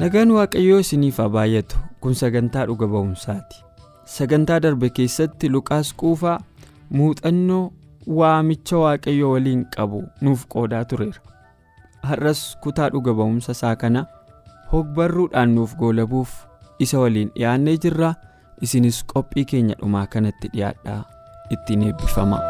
Nagaan Waaqayyoo isiniif haa baay'atu kun sagantaa dhuga ba'umsaati. Sagantaa darbe keessatti Luqaas Quufaa muuxannoo waamicha Waaqayyoo waliin qabu nuuf qoodaa tureera. Har'as kutaa dhuga ba'umsa isaa kana hogbarruudhaan nuuf goolabuuf isa waliin dhiyaannee jirra. Isinis qophii keenya dhumaa kanatti dhiyaadhaa ittiin eebbifama.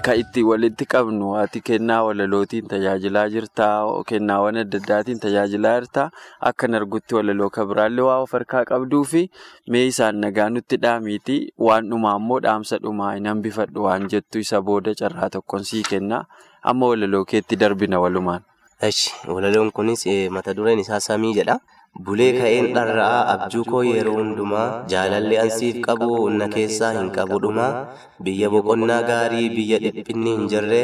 Kan itti walitti qabnu ati kennaa walalootiin tajaajilaa jirtaa kennaawwan adda addaatiin tajaajilaa jirtaa akkan argutti walaloo kan biraallee waa of harkaa qabduu fi mee isaan nagaa nutti dhaamiiti waan dhumaa immoo dhaamsa dhumaa hin hambifadhu waan jettu isa booda carraa tokkoon sii kenna amma walaloo keetti darbina walumaan. Walaloon kunis mata dureen isaa samii jedha. Bulee ka'een dharra'aa abjuu koo yeroo hundumaa jaalalli ansiif qabu na keessaa hin qabu dhumaa biyya boqonnaa gaarii biyya dhiphinni hin jirre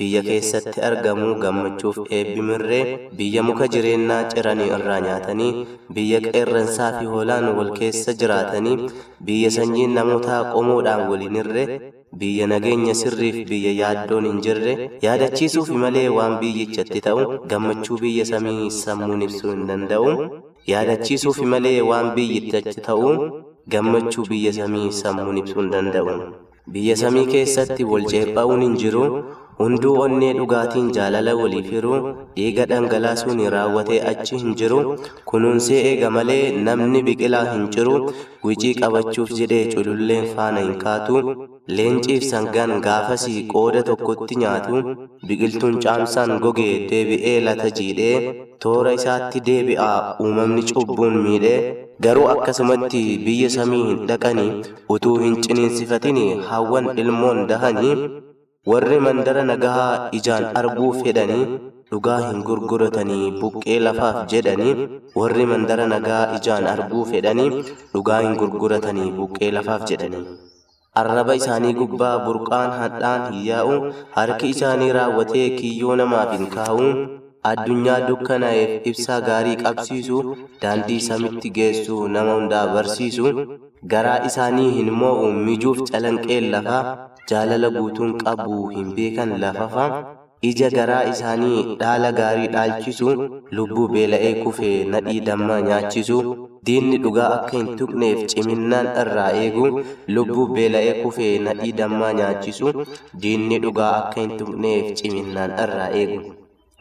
biyya keessatti argamu gammachuuf eebbimirree biyya muka jireennaa ciranii irraa nyaatanii biyya qeerransaa fi hoolaan wal keessa jiraatanii biyya sanyiin namootaa qomoodhaan waliin irre biyya nageenya sirriif biyya yaaddoon hin jirre yaadachiisuuf malee waan biyyichatti ta'u gammachuu biyya samii sammuun ibsuu hin danda'u. Yaadachiisuuf malee waan biyyichaatti ta'u gammachuu biyya samii sammuun ibsuu hin danda'u. Biyya samii keessatti wal ceephaa'uun hin jiru. Hunduu onnee dhugaatiin jaalala waliif hiru dhiiga dhangalaasuun raawwatee achi hin jiru. Kunuunsee eega malee namni biqilaa hin ciru. Wicii qabachuuf jedhee cululleen faana hin kaatu. Leenciif sangaan gaafasii qooda tokkotti nyaatu. Biqiltuun caamsaan gogee deebi'ee lata jiidhee. Toora isaatti deebi'aa uumamni cubbuun miidhee. Garuu akkasumatti biyya samii hin dhaqanii utuu hin ciniinsifatin hawwan ilmoon dahanii. Warri mandara nagahaa ijaan arguu fedhanii dhugaa hin gurguratanii buqqee lafaaf jedhanii warri mandara nagaa ijaan arguu fedhanii dhugaa hin gurguratanii buqqee lafaaf jedhanii. Arraba isaanii gubbaa burqaan hadhaan hin yaa'u harki isaanii raawwatee kiyyoo namaaf hin kaa'u. Addunyaa dukkanaa'eef ibsaa gaarii qabsiisu daandii samitti geessu nama hundaa barsiisu garaa isaanii hin moo'u mijuuf calanqeen lafaa jaalala guutuun qabu hin beekan lafafa ija garaa isaanii dhaala gaarii dhaalchisu lubbuu beela'ee kufee nadhii dammaa nyaachisu diinni dhugaa akka hin tuqneef ciminnaan irraa eegu lubbuu beela'ee kufee nadhii dammaa nyaachisu diinni dhugaa akka hin tuqneef ciminnaan irraa eegu.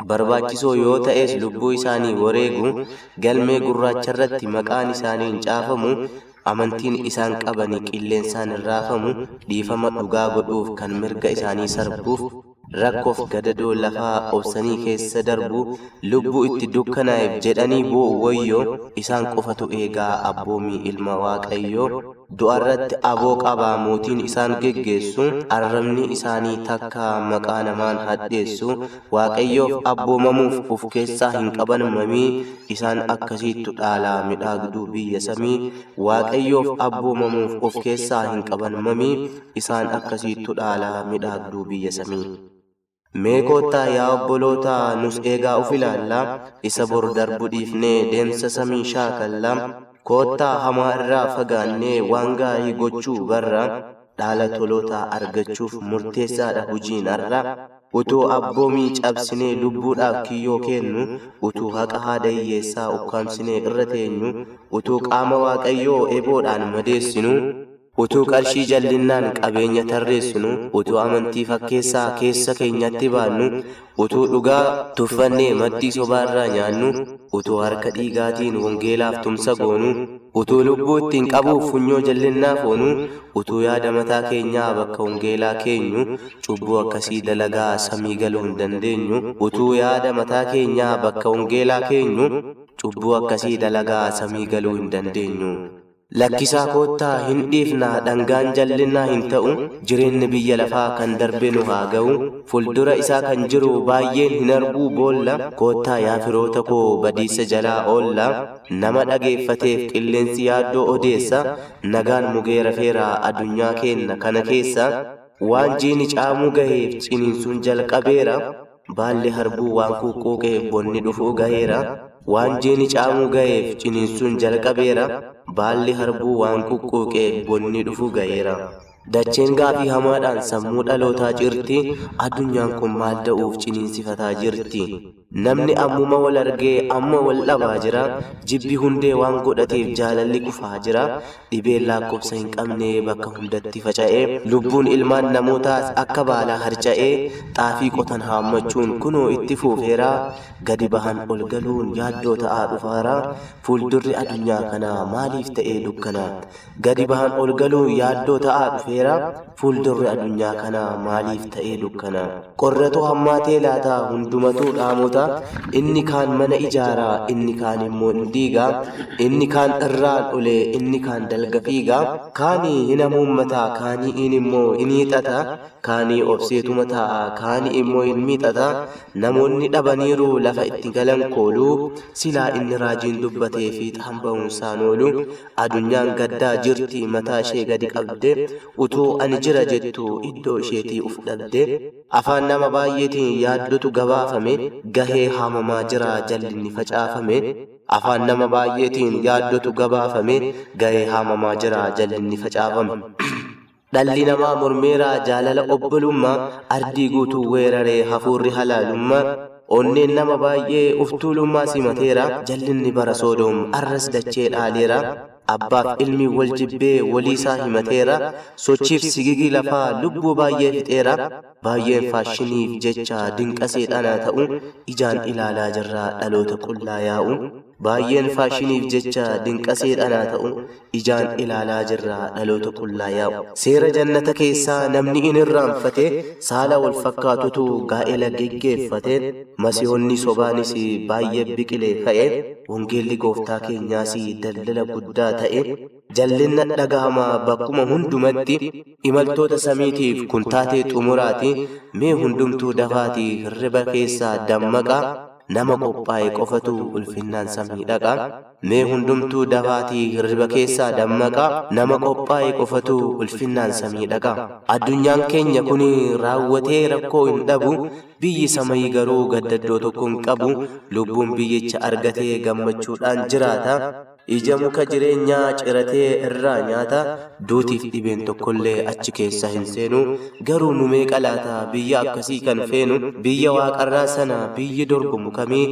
Barbaachisoo yoo ta'es lubbuu isaanii wareegu galmee gurraacharratti maqaan isaanii hin caafamu amantiin isaan qabanii qilleensaan hin raafamu dhiifama dhugaa godhuuf kan mirga isaanii sarbuuf rakkoof gadadoo lafaa obsanii keessa darbu lubbuu itti dukkanaa'eef jedhanii boo'u wayyoo isaan qofatu eegaa abboomii ilma waaqayyoo du'arratti aboo qabaa mootiin isaan geggeessu arrabni isaanii takka maqaa namaan hadheessu waaqayyoof abboomamuuf uf keessaa hin qaban mamii isaan akkasiittu dhaalaa midhaagduu biyya samii waaqayyoof abboomamuuf of keessaa hin qaban mamii isaan akkasiittu dhaalaa midhaagduu biyya samii. Mee yaa obboloota nus eegaa uf ilaallaa isa bor darbu dhiifnee deemsa samii shaakallaa koottaa hamaa irraa fagaannee waan gaarii gochuu barra dhaala tolootaa argachuuf murteessaadha hojiin har'a utuu abboomii cabsinee lubbuudhaaf kiyyoo kennu utuu haqa haada hiyyeessaa ukkaamsinee irra teenyu utuu qaama waaqayyoo eboodhaan madeessinu utuu qarshii jallinnaan qabeenya tarreessinu utuu amantii fakkeessaa keessa keenyatti baannu utuu dhugaa tuffannee maddii sobaarraa nyaannu utuu harka dhiigaatiin wangeelaaf tumsa goonu utuu lubbuu ittiin qabuuf funyoo jallinnaa foonuu utuu yaada mataa keenyaa bakka wangeelaa keenyu cubbuu akkasii dalagaa samii galuu hin dandeenyu utuu yaada mataa keenyaa bakka wangeelaa keenyu cubbuu akkasii dalagaa samii galuu hin dandeenyu. Lakkisaa koottaa hin dhiifnaa dhangaan jallinnaa hin ta'u jireenyi biyya lafaa kan darbe nu haa ga'u. Fuuldura isaa kan jiru baay'een hin arguu boolla koottaa yaa firoota koo badiisa jalaa oolla. Nama dhageeffateef qilleensi yaaddoo odeessa nagaan mugeera feeraa addunyaa keenna kana keessa. Waan jiini caamuu gaheef ciniinsuun jalqabeera baalli harbuu waan kuqqooqeef bonni dhufuu gaheera waan jiini caamuu gaheef ciniinsuun jalqabeera baalli harbuu waan kuqqooqeef bonni dhufuu gaheera. Dacheen gaafii hamaadhaan sammuu dhalootaa jirti. Addunyaan kun maal da'uuf ciniinsifataa jirti. Namni ammuma wal argee amma wal dhabaa jira. Jibbi hundee waan godhateef jaalalli qufaa jira. Dhibeen lakkoofsa hin qabne bakka hundatti faca'ee. Lubbuun ilmaan namootaas akka baalaa harca'ee. Xaafii qotan haammachuun kunoo itti fuufeera. Gadi bahan ol galuun yaaddoo ta'aa dhufaara. Fuuldurri addunyaa kanaa maaliif ta'ee dukkana gadi bahan ol galuun yaaddoo ta'aa dhufeera fuuldurri addunyaa kanaa maaliif ta'ee dukkana qorratu hammaatee laataa hundumatu dhaamota inni kaan mana ijaaraa inni kaan immoo hin diigaa? Inni kaan irraan olee inni kaan dalga fiigaa? Kaanii hin hamuummataa kaanii in immoo hin hiixata? Kaanii obseetuma taa'a kaanii immoo hin miixata? Namoonni dhabaniiru lafa itti galan kooluu silaa inni raajiin dubbatee fi hamba'uunsaan oolu addunyaan gaddaa jirti mataa ishee gadi qabde utuu ani jira jettu iddoo isheetii uf dhabde afaan nama baay'eetiin yaaddotu gabaafame gahee haamamaa jira jallinni facaafame. Afaan nama baay'eetiin yaaddotu gabaafame gahee haamamaa jira jallinni facaafame. Dhalli namaa mormeeraa jaalala obbolummaa ardii guutuu weeraree hafuurri halaalummaa onneen nama baay'ee uftuulummaa simateera. Jallinni bara soodoom arras dachee dhaaleera. Abbaaf ilmi wal jibbee waliisaa himateera. Sochiif sigigii lafaa lubbuu baay'ee fixeera. Baay'een faashiniif jecha dinqa seexanaa ta'u. Ijaan ilaalaa jirraa dhaloota qullaa yaa'u baay'een faashiniif jecha dinqa seexanaa ta'u ijaan ilaalaa jirraa dhaloota qullaa yaa'u. seera jannata keessaa namni in irraanfate saala wal fakkaatutu gaa'ela geggeeffate masiyoonni sobaanis baay'ee biqilee ka'e wangeelli gooftaa keenyaas daldala guddaa ta'e jallinna dhagahamaa bakkuma hundumatti imaltoota samiitiif kun taatee xumuraati mee hundumtuu dafaatii hirriba keessaa dammaqaa nama qophaa'e qofatu ulfinnaan samii dhaqa mee hundumtuu dafaatii hirriba keessaa dammaqaa. Nama qophaa'e qofatu ulfinnaan samii dhaqa addunyaan keenya kun raawwatee rakkoo hin dhabu. Biyyi samayii garuu gaddaddoo tokko hin qabu. Lubbuun biyyicha argatee gammachuudhaan jiraata ija muka jireenyaa ciratee irraa nyaata duutiif dhibeen tokkollee achi keessa hin seenu garuu nu meeqa laata biyya akkasii kan feenu biyya waaqarraa sana biyyi dorgomu kamii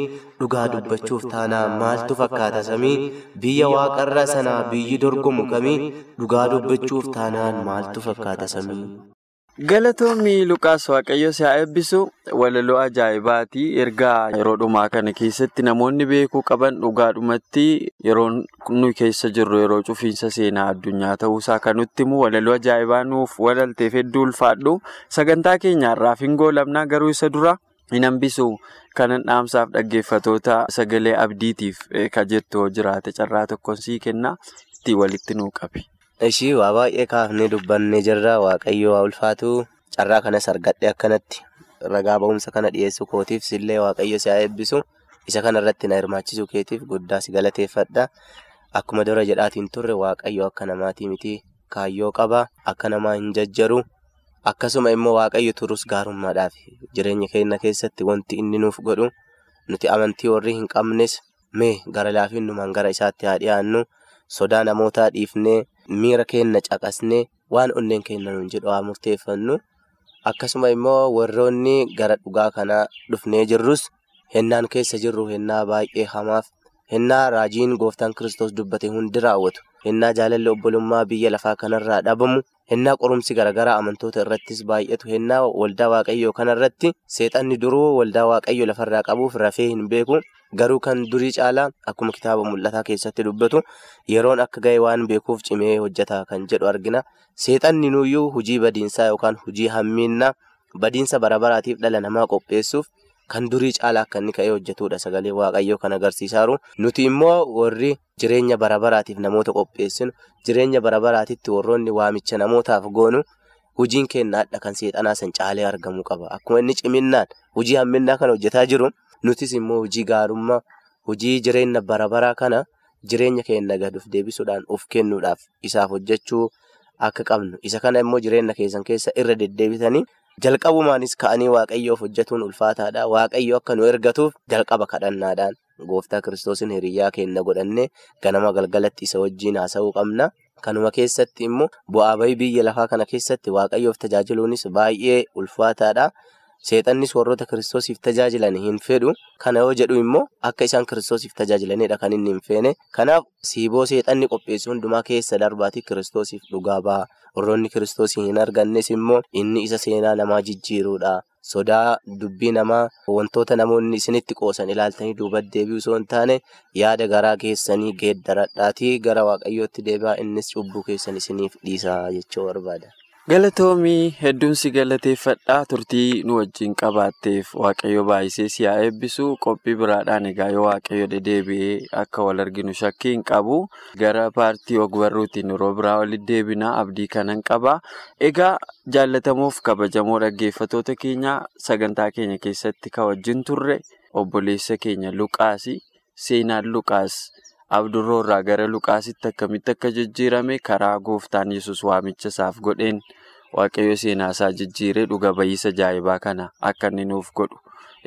dhugaa dubbachuuf taanaa maaltu fakkaata samii biyya waaqarraa sana biyyi dorgomu kamii dhugaa dubbachuuf taanaan maaltu fakkaata samii. Galatoomii Luqaas Waaqayyo si haa eebbisu walaloo ajaa'ibaati. Ergaa yeroo dhumaa kana keessatti namoonni beekuu qaban dhugaadhumatti yeroo nuyi keessa jirru yeroo cufiinsa seenaa addunyaa ta'uusaa kan nutti himu walaloo ajaa'ibaa nuuf walalteef hedduu ulfaadhu. Sagantaa keenyaarraaf hin goolabnaa garuu isa dura hin hambisu kanan dhaamsaaf dhaggeeffatoota sagalee abdiitiif ka jettu jiraate carraa tokkoon sii kenna itti walitti nuu qabi. Ishii waa baay'ee kaafnee dubbannee jirra waaqayyo waa ulfaatu carraa kanas argadhe akkanatti ragaa ba'umsa kana dhiyeessuu kootiif sillee waaqayyo si haa eebbisu isa kana irratti na hirmaachisuu keetiif guddaa si galateeffadha. Akkuma dura jedhaatiin turre waaqayyo akka namaatii miti kaayyoo qaba akka namaa hin jajjaru. Akkasuma immoo waaqayyo turus gaarummaadhaaf jireenya keenya keessatti wanti inni nuuf godhu nuti amantii warri hin qabnes mee gara laafinnumaan gara isaatti haa dhiyaannu sodaa namootaa dhiifnee. Miira keenya caqasnee waan onneen keenya nuun jedhu haa murteeffannu akkasuma immoo warroonni gara dhugaa kanaa dhufnee jirrus hennaan keessa jirru hennaa baay'ee hamaaf hennaa raajiin gooftaan kiristoos dubbate hundi raawwatu hennaa jaalalli obbolummaa biyya lafaa kanarraa dhabamu hennaa qorumsi garaagaraa amantoota irrattis baay'atu hennaa waldaa waaqayyoo kanarratti seexanni duruu waldaa waaqayyoo lafarraa qabuuf rafee hin beeku. Garuu kan durii caalaa akkuma kitaaba mul'ataa keessatti dubbatu yeroon akka ga'e waan beekuuf cimee hojjeta kan jedhu argina. Seexanni nuyyuu hojii badiinsaa yookaan hojii hammiinnaa badiinsa barabaraatiif dhala namaa qopheessuuf kan durii caalaa akka inni ka'ee hojjetudha sagalee waaqayyoo kan agarsiisaaru nuti immoo warri jireenya barabaraatiif namoota qopheessinu jireenya barabaraatitti warroonni waamicha namootaaf goonu hojiin kennaadha kan seexanaa san caalee argamuu qaba. Akkuma inni ciminaan hojii hamminnaa kana hojjetaa jiru nutis immoo hojii gaarummaa hojii jireenya barabaraa kana jireenya keenya gaduuf deebisuudhaan of kennuudhaaf isaaf hojjechuu akka qabnu. Isa kana immoo jireenya keessan keessa irra deddeebitanii. Jalqabumaanis ka'anii waaqayyoof hojjetuun ulfaataadha. Waaqayyo akka nu ergatuuf jalqaba kadhannaadhaan gooftaa kiristoosiin hiriyyaa keenya godhannee ganama galgalatti isa wajjiin haasa'uu qabna. Kanuma keessatti immoo bu'aa bahii biyya lafaa kana keessatti waaqayyoof tajaajiluunis baay'ee ulfaataadha seexannis warroota kiristoosiif tajaajilan hin fedhu kana yoo jedhu immoo akka isaan kiristoosiif tajaajilanidha kan inni hin feene kanaaf siiboo seexanni qopheessu hundumaa keessa darbaati kiristoosiif dhugaa ba'a. warroonni kiristoosii hin argannes immoo inni isa seenaa namaa jijjiiruudha sodaa dubbii namaa wantoota namoonni isinitti qoosan ilaaltanii duubatti deebi'u osoo hin taane yaada garaa keessanii geeddaradhaatii gara waaqayyootti deebi'aa innis cubbuu keessan isiniif dhiisaa jechuu barbaada. Galatoomii hedduun si galateeffadhaa turtii nu wajjin qabaatteef waaqayyo baay'isee si haa eebbisu qophii biraadhaan egaa yoo waaqayyo dedeebi'ee akka wal arginu shakkii hin qabu gara paartii ogbarruutiin yeroo biraa walitti deebinaa abdii kanan qaba egaa jaallatamuuf kabajamoo dhaggeeffatoota keenya sagantaa keenya keessatti ka wajjin turre obboleessa keenya luqaasi seenaan luqaas. Abdurroo irraa gara luqaasitti akkamitti akka jijjiirame karaa gooftaan yesus waamicha isaaf godheen waaqayyo seenaa isaa jijjiiree dhuga ba'iisa ajaa'ibaa kana akka inni nuuf godhu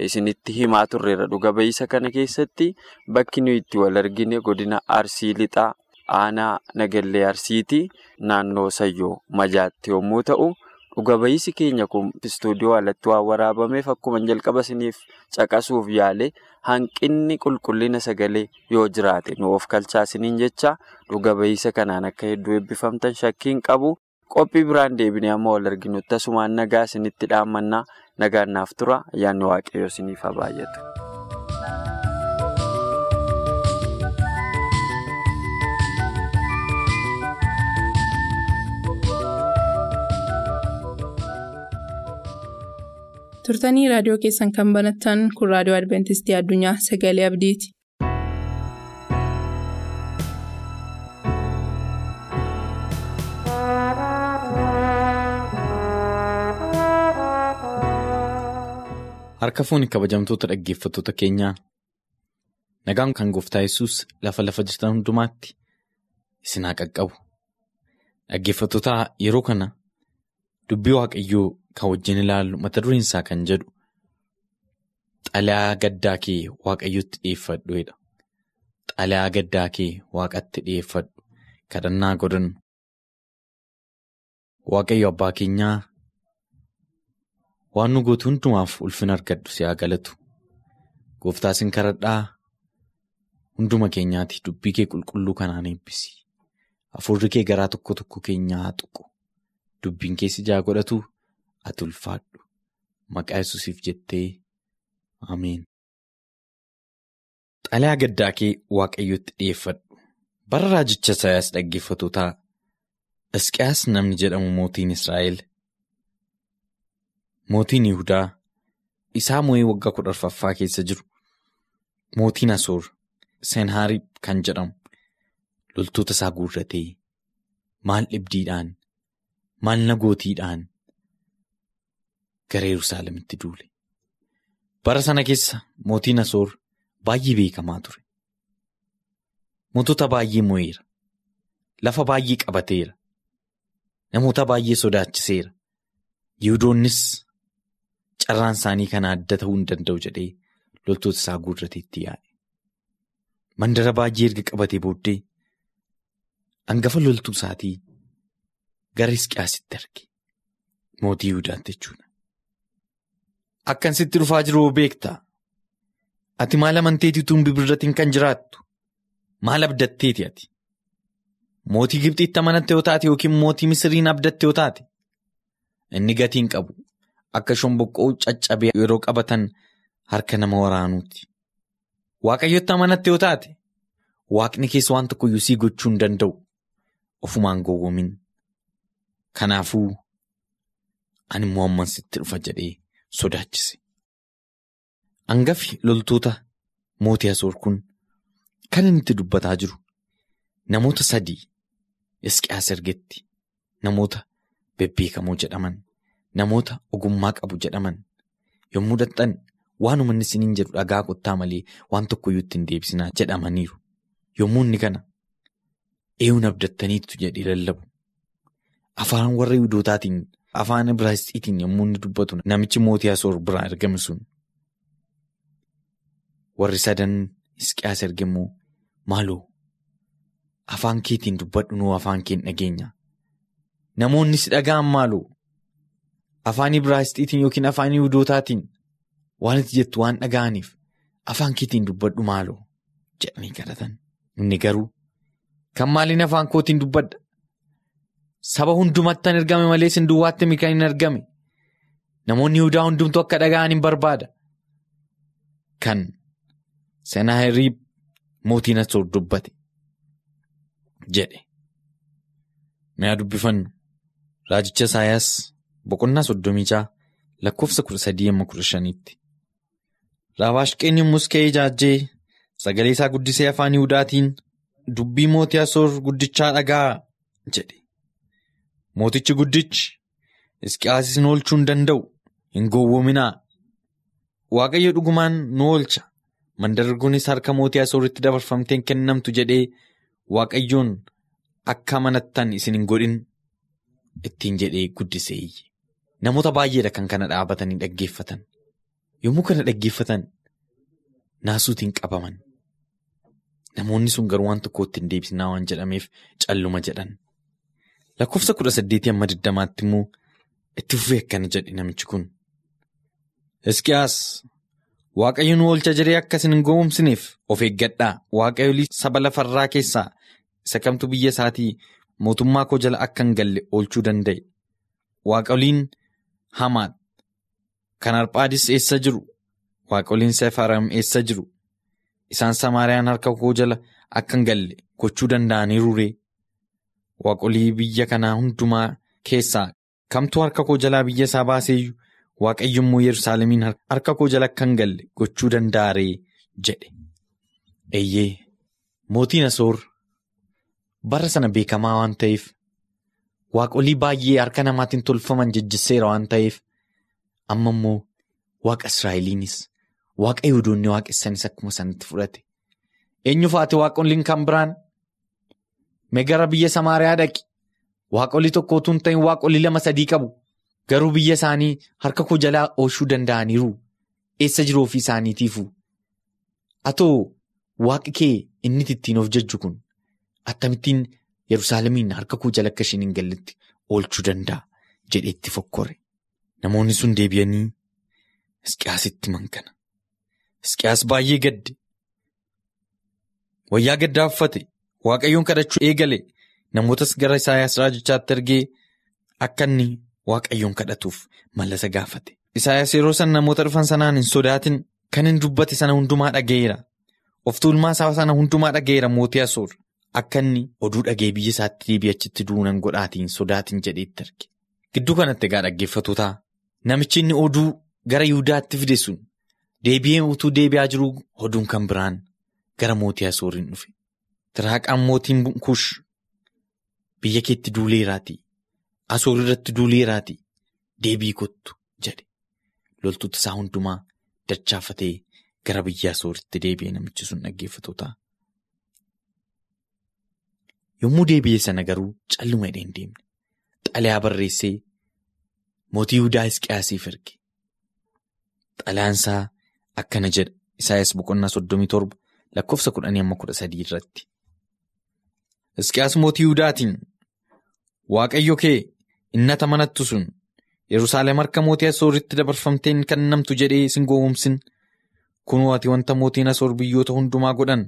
isinitti himaa turreera dhuga ba'iisa kana keessatti bakki nuyi itti wal argine godina arsii lixaa aanaa nagallee arsiitii naannoo sayyoo majaatti yommuu ta'u. Dhuga ba'iisi keenya kun istuudiyoo alatti waan waraabameef akkuma jalqaba isiniif caqasuuf yaale hanqinni qulqullina sagalee yoo jiraate nu of kalchaa isiniin jecha dhuga ba'iisa kanaan akka hedduu eebbifamtan shakkiin qabu qophii biraan deebinee amma wal arginutti asumaan nagaa isinitti dhaammannaa nagaan tura ayyaanni waaqayyoo isiniif haa. Turtanii raadiyoo keessan kan banattan kun raadiyoo adventistii addunyaa sagalee abdiiti. Harka fuuni kabajamtoota dhaggeeffattoota keenyaa nagaan kan gooftaa yesus lafa lafa jirtan hundumaatti isin haa qaqqabu. Dhaggeeffattoota yeroo kana dubbii waaqayyoo kan wajjin ilaallu mata dureen isaa kan jedhu xalayaa gaddaa kee waaqayyotti dhiyeeffadhuedha. Xalayaa gaddaa kee waaqatti dhiyeeffadhu kadhannaa godhannu. Waaqayyo abbaa keenyaa waan nu gootu hundumaaf ulfina argadhu si haa galatu. Gooftaa sin kadhadhaa hunduma keenyaati dubbii kee qulqulluu kanaan eebbisi. Hafuurri kee garaa tokko tokko keenyaa tuqu. Dubbiin keessi ijaa godhatu ati ulfaadhu. Maqaa yesuusiif jettee Ameen. Xalayaa gaddaa kee waaqayyotti dhiyeeffadhu. Bara raajicha Isaayaas dhaggeeffatootaa Hisqiyaas namni jedhamu mootiin Israa'el. Mootiin Yihudaa isaa moo'ee waggaa kudha arfaffaa keessa jiru. Mootiin Asoor Seenhaariib kan jedhamu loltoota isaa guurratee maal dhibdiidhaan maal nagootiidhaan gara Yerusaalemitti duule. Bara sana keessa mootiin Asoor baay'ee beekamaa ture. Mootota baay'ee moo'eera. Lafa baay'ee qabateera. Namoota baay'ee sodaachiseera. Yihudoonnis carraan isaanii kana adda ta'uu hin danda'u jedhee loltoota isaa guurratee itti yaa'e. Mandara baay'ee erga qabatee booddee hangafa loltuu isaatii gara Hisqiyaasitti arge. Mootii Yihudaatti jechuudha. Akkan sitti dhufaa jiru beektaa? Ati maal amanteetii utuu bibirratiin kan jiraattu? Maal abdatteeti ati? mootii Gibxiitti amanatte yoo taate yookiin mootii Misiriin abdatte yoo taate inni gatiin qabu akka shomboqqoo caccabee yeroo qabatan harka nama waraanuuti. Waaqayyotti amanatte yoo taate waaqni keessa waan tokkoyyuu sii gochuu hin danda'u ofumaan gowwomin. Kanaafuu ani immoo sitti dhufa jedhee sodaachise. Hangafi loltoota mootii Asoor kun kan inni itti dubbataa jiru namoota sadii Hisqiyaas ergetti namoota bebbeekamoo jedhaman namoota ogummaa qabu jedhaman yommuu dhaqxan waanuma inni isiniin jedhu dhagaa qottaa malee waan tokkoyyuu ittiin deebisinaa jedhamaniiru. Yommuu inni kana eeyuun abdattaniitu jedhee lallabu. Afaan warra Yihudootaatiin afaan Ibraayistiitiin yommuu inni dubbatu namichi mootii Asoor biraa ergame sun. Warri sadan Hisqiyaas immoo maaloo afaan keetiin dubbadhu nuu afaan keen dhageenya. Namoonni si dhaga'an maaloo afaan Ibraayistiitiin yookiin afaan Yihudootaatiin waan itti jettu waan dhaga'aniif afaan keetiin dubbadhu maaloo jedhanii kadhatan. Inni garuu kan maaliin afaan kootiin dubbadha? Saba hundumatti ergame malee isin duwwaatti kan hin argame. Namoonni Yihudaa hundumtuu akka dhaga'an hin barbaada. Kan Senaaheriib mootiin Asoor dubbate jedhe. Mi'a dubbifannu raajicha Isaayaas boqonnaa soddomii jaha lakkoofsa kudha sadii amma kudha shaniitti. Raabaashqeen yommus ka'ee ijaajjee sagalee isaa guddisee afaan Yihudaatiin dubbii mootii Asoor guddichaa dhagaa jedhe. Mootichi guddichi Hisqiyaas isin oolchuu hin danda'u hin gowwoominaa. Waaqayyo dhugumaan nu oolcha. Mandarguunis harka mootii Asooritti dabarfamteen kennamtu jedhee Waaqayyoon akka amanattan isin hin godhin ittiin jedhee guddisee. Namoota baay'eedha kan kana dhaabatanii dhaggeeffatan. Yommuu kana dhaggeeffatan naasuutiin qabaman. Namoonni sun garuu waan tokko ittiin deebisinaa waan jedhameef calluma jedhan. Lakkoofsa kudha saddeetii amma digdamaatti immoo itti fufee akkana jedhe namichi kun. Hisqiyaas Waaqayyo nu oolcha jedhee akka isin hin gowwomsineef of eeggadhaa. Waaqayyo saba lafarraa keessaa isa kamtu biyya isaatii mootummaa koo jala akka hin galle oolchuu danda'e. Waaqayoliin Hamaat kan Arphaadis eessa jiru? Waaqayoliin Sefaaraam eessa jiru? Isaan Samaariyaan harka koo jala akka hin galle gochuu danda'aniiru ree? Waaqolii biyya kanaa hundumaa keessaa kamtu harka koo jalaa biyya isaa baaseeyyu waaqayyo immoo Yerusaalemiin harka koo jala hin galle gochuu danda'a ree jedhe. Eeyyee mootiin Asoor bara sana beekamaa waan ta'eef waaqolii baay'ee harka namaatiin tolfaman jijjiseera waan ta'eef amma immoo waaqa Israa'eliinis waaqa Yihudoonni waaqessanis akkuma sanatti fudhate. Eenyu faate waaqoliin kan biraan? Megara biyya Samaariyaa dhaqi. Waaqolii tokko utuu hin ta'in waaqolii lama sadii qabu. Garuu biyya isaanii harka koo jalaa oolchuu danda'aniiru. Eessa jiru ofii isaaniitiifu. Atoo waaqi kee inni ittiin of jajju kun akkamittiin Yerusaalemiin harka koo jala akka isheen hin galletti oolchuu danda'a jedhee itti fokkore. Namoonni sun deebi'anii Hisqiyaasitti mankana. Hisqiyaas baay'ee gadde. Wayyaa gaddaa uffate. Waaqayyoon kadhachuu eegale namootas gara Isaayaas raajichaatti ergee akka inni waaqayyoon kadhatuuf mallasa gaafate. Isaayaas yeroo san namoota dhufan sanaan hin sodaatin kan hin dubbate sana hundumaa dhaga'eera. Of tuulmaa isaa sana hundumaa dhaga'eera mootii Asoor. Akka inni oduu dhagee biyya isaatti deebi'ee achitti duunan godhaatiin sodaatiin jedheetti arge. Gidduu kanatti egaa dhaggeeffatootaa namichi inni oduu gara Yihudaatti fide sun deebi'ee utuu deebi'aa jiru oduun kan biraan gara mootii Asooriin dhufe. Tiraaqaan mootiin kuush biyya keetti duuleeraati. Asoor irratti duuleeraati. Deebii kottu jedhe. Loltoota isaa hundumaa dachaafatee gara biyya Asooritti deebi'ee namichi sun dhaggeeffatoota. Yommuu deebi'ee sana garuu calluma hidhee hin deemne. Xalayaa barreessee mootii Yihudaa Hisqiyaasiif erge. Xalayaansaa akkana jedha. Isaayaas boqonnaa soddomii torba lakkoofsa kudhanii amma kudha sadii irratti. Hisqiyaas mootii Yihudaatiin Waaqayyo kee innata manattu sun Yerusaalem harka mootii Asooritti dabarfamteen kennamtu jedhee sin gowwomsin kunoo ati wanta mootiin Asoor biyyoota hundumaa godhan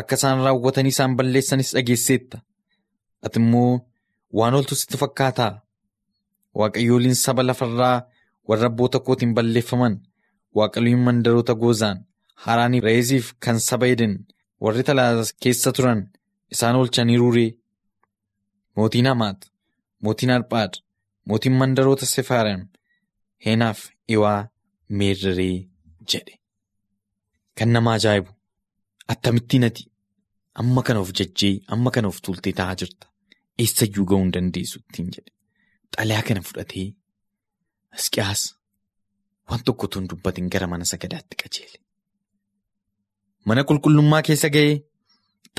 akka isaan raawwatanii isaan balleessanis dhageesseetta. Ati immoo waan oltu sitti fakkaataa? Waaqayyooliin saba lafarraa warra abboota kootiin balleeffaman waaqayyooliin mandaroota goozaan haraanii reeziif kan saba eden warri talaala keessa turan isaan oolchaniiruuree. Mootiin Hamaat, mootiin Arphaad, mootiin mandaroota Sefaarem, Heenaaf Iwaa Meerree jedhe. Kan nama ajaa'ibu akkamittiin ati amma kana of jajjee amma kana of tuultee taa'aa jirta. Eessayyuu ga'uu hin dandeessu ittiin jedhe. Xalayaa kana fudhatee Hisqiyaas waan tokko utuu hin dubbatin gara mana sagadaatti qajeele. Mana qulqullummaa keessa ga'ee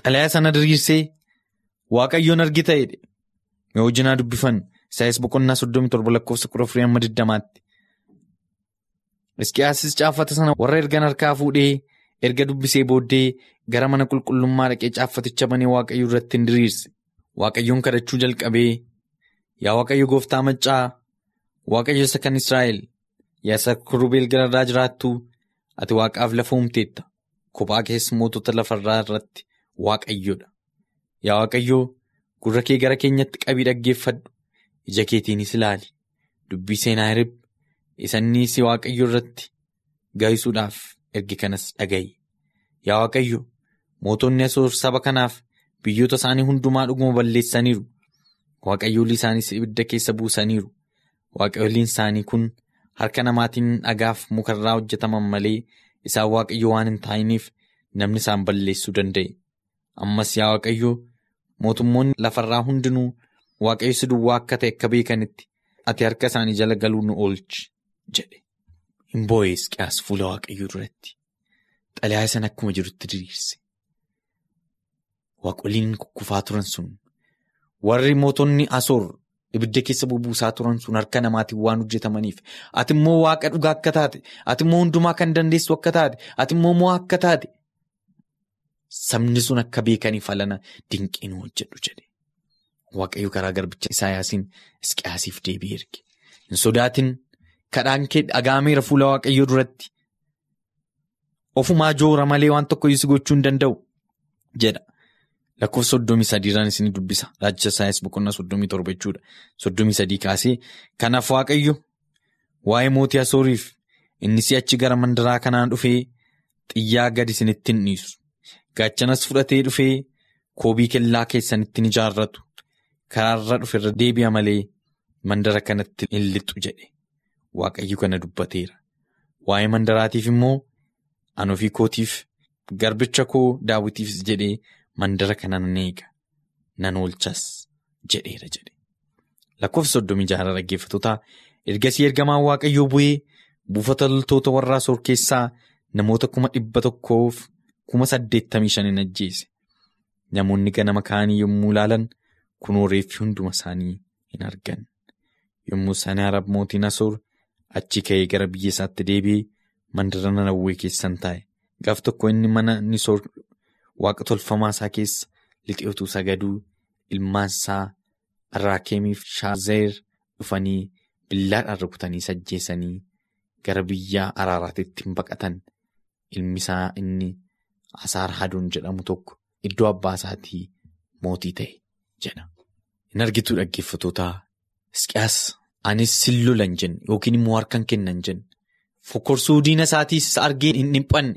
xalayaa sana diriirsee Waaqayyoon argita jedhe. Mee hojii dubbifannu Isaayaas boqonnaa soddomii torba lakkoofsa kudha afurii amma digdamaatti. Hisqiyaasis caaffata sana warra ergan harkaa fuudhee erga dubbisee booddee gara mana qulqullummaa dhaqee caaffaticha banee Waaqayyo irratti hin diriirse. Waaqayyoon kadhachuu jalqabee yaa Waaqayyo gooftaa maccaa Waaqayyo isa kan Israa'el yaa isa kurubeel gararraa jiraattu ati waaqaaf lafa uumteetta kophaa keessa mootota lafarraa irratti Waaqayyoodha. Yaa Waaqayyoo gurra kee gara keenyatti qabii dhaggeeffadhu ija keetiinis ilaali dubbii seenaa hirib isanii si Waaqayyo irratti gaahisuudhaaf ergi kanas dhaga'i. Yaa Waaqayyo mootonni asoor saba kanaaf biyyoota isaanii hundumaa dhuguma balleessaniiru. Waaqayyoolii isaaniis ibidda keessa buusaniiru. Waaqayyooliin isaanii kun harka namaatiin dhagaaf mukarraa hojjetaman malee isaan Waaqayyo waan hin taa'iniif namni isaan balleessuu danda'e. Ammas yaa Waaqayyo mootummoonni lafarraa hundinuu Waaqayyo si duwwaa akka ta'e akka beekanitti ati harka isaanii jala galuu nu oolchi jedhe. Hin boo'ee Hisqiyaas fuula Waaqayyoo duratti. Xalayaa sana akkuma jirutti diriirse. Waaqoliin kukkufaa turan sun warri mootonni asoor ibidda keessa bubuusaa turan sun harka namaatiin waan hojjetamaniif ati immoo waaqa dhugaa akka taate ati immoo hundumaa kan dandeessu akka taate ati immoo mo'aa akka taate sabni sun akka beekaniif alana dinqiin hojjedhu jedhe. Waaqayyo karaa garbicha Isaayaasiin Hisqiyaasiif deebi'ee erge. Hin sodaatin kadhaan kee dhaga'ameera fuula Waaqayyoo duratti. Ofumaa joora malee waan tokko si gochuu hin danda'u jedha. Lakkoofsa soddomii sadiirraan isin dubbisa. Raajicha Isaayaas boqonnaa soddomii torba jechuudha. Soddomii sadii kaasee kanaaf Waaqayyo waa'ee mootii Asooriif inni si'achi gara mandaraa kanaan dhufee xiyyaa gadi isinitti hin dhiisu. Gaachanas fudhatee dhufee koobii kellaa keessanitti ni ijaarratu. Karaarra dhuferra deebi'a malee mandara kanatti hin lixu jedhe. Waaqayyo kana dubbateera. Waa'ee mandaraatiif immoo an ofii kootiif garbicha koo daawwitiifis jedhee mandara kana nan eega. Nan oolchas jedheera jedhe. Lakkoofsa soddomii jaha dhaggeeffatootaa ergasii ergamaan Waaqayyoo bu'ee buufata loltoota warra Asoor keessaa namoota kuma dhibba tokkoof kuma saddeettamii shan hin ajjeese. Namoonni ganama ka'anii yommuu ilaalan kunoo reeffi hunduma isaanii hin argan. Yommuu isaanii Arab mootiin Asoor achi ka'ee gara biyya isaatti deebi'ee mandara Nanawwee keessan taa'e. Gaaf tokko inni mana Nisoor waaqa tolfamaa isaa keessa lixee utuu sagaduu ilmaan isaa Arraakeemiif Shaazeer dhufanii billaadhaan rukutanii sajjeessanii gara biyya Araaraatitti hin baqatan ilmi isaa inni Asaar Haduun jedhamu tokko iddoo abbaa isaatii mootii ta'e jedha. Hin argituu dhaggeeffatootaa Hisqiyaas anis sin lolan jenne yookiin immoo harkaan kennan jenne fokkorsuu diina isaatiis argee hin dhiphanne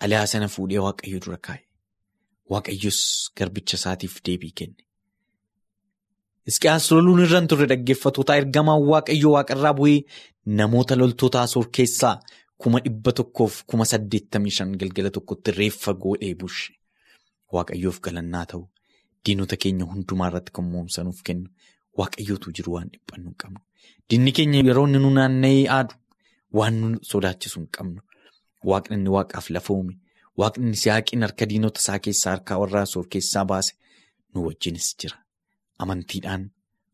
xalayaa sana fuudhee waaqayyo dura kaa'e. Waaqayyos garbicha isaatiif deebii kenne. Hisqiyaas loluun irra hin turre dhaggeeffatootaa ergamaan waaqayyo waaqarraa bu'ee namoota loltoota asoor keessaa kuma dhibba tokkoof kuma saddeettamii shan galgala tokkotti reeffa godhee bushe. Waaqayyoof galannaa ta'u diinota keenya hundumaa irratti kan moomsanuuf kennu waaqayyootu jiru waan dhiphannu hin qabnu. Diinni keenya yeroo inni nu naanna'ee aadu waan nu sodaachisu hin qabnu. Waaqni inni waaqaaf lafa uume waaqni siyaaqiin harka diinota isaa keessaa harka warra asoor keessaa baase nu wajjinis jira. Amantiidhaan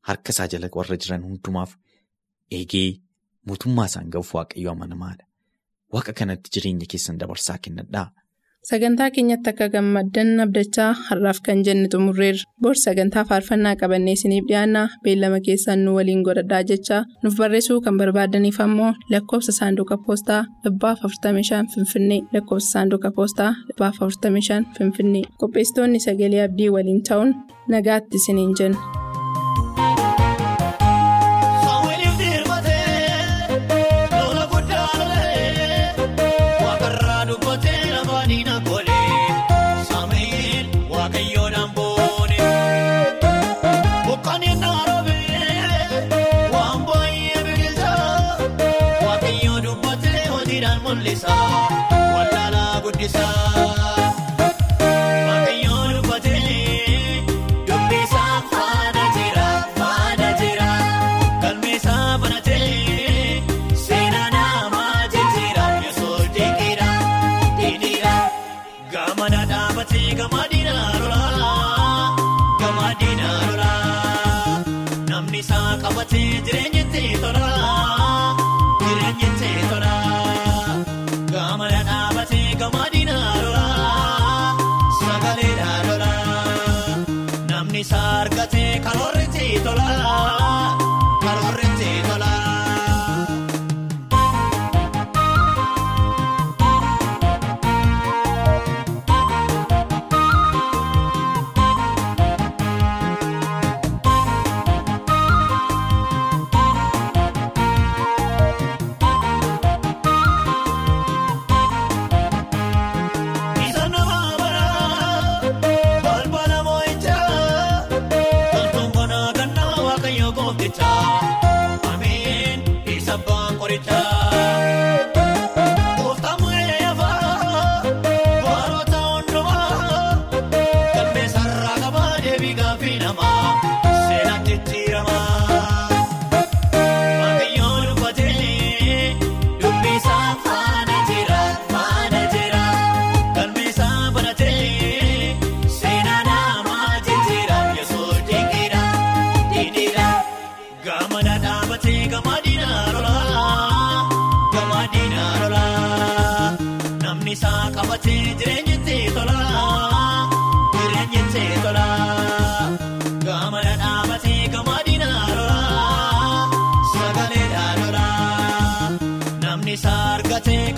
harka isaa jala warra jiran hundumaaf eegee mootummaa isaan ga'uuf waaqayyo amanamaadha. Waaqa kanatti jireenya keessan dabarsaa kennadhaa Sagantaa keenyatti akka gammaddan abdachaa har'aaf kan jenne xumurreerra. Boorsii sagantaa faarfannaa qabannee isiniif dhiyaanna. Beellama keessan nu waliin godhadhaa jechaa nuuf barreessuu kan barbaadaniif ammoo lakkoofsa saanduqa poostaa 45 Finfinnee lakkoofsa saanduqa poostaa 45 Finfinnee qopheessitoonni sagalee abdii waliin ta'uun nagaatti isiniin jenna.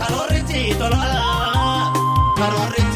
karoorri jii tolaa karoorri.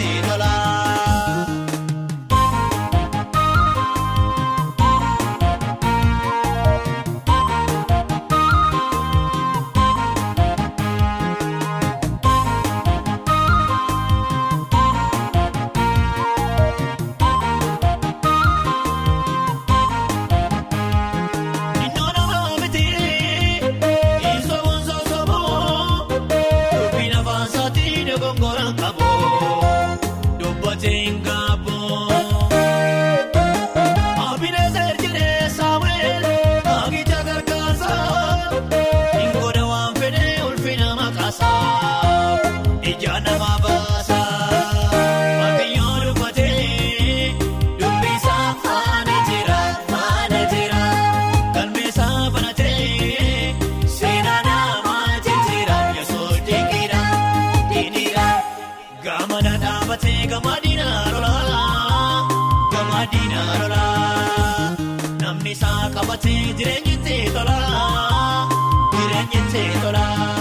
jireenyi itti tola jireenyi itti tola.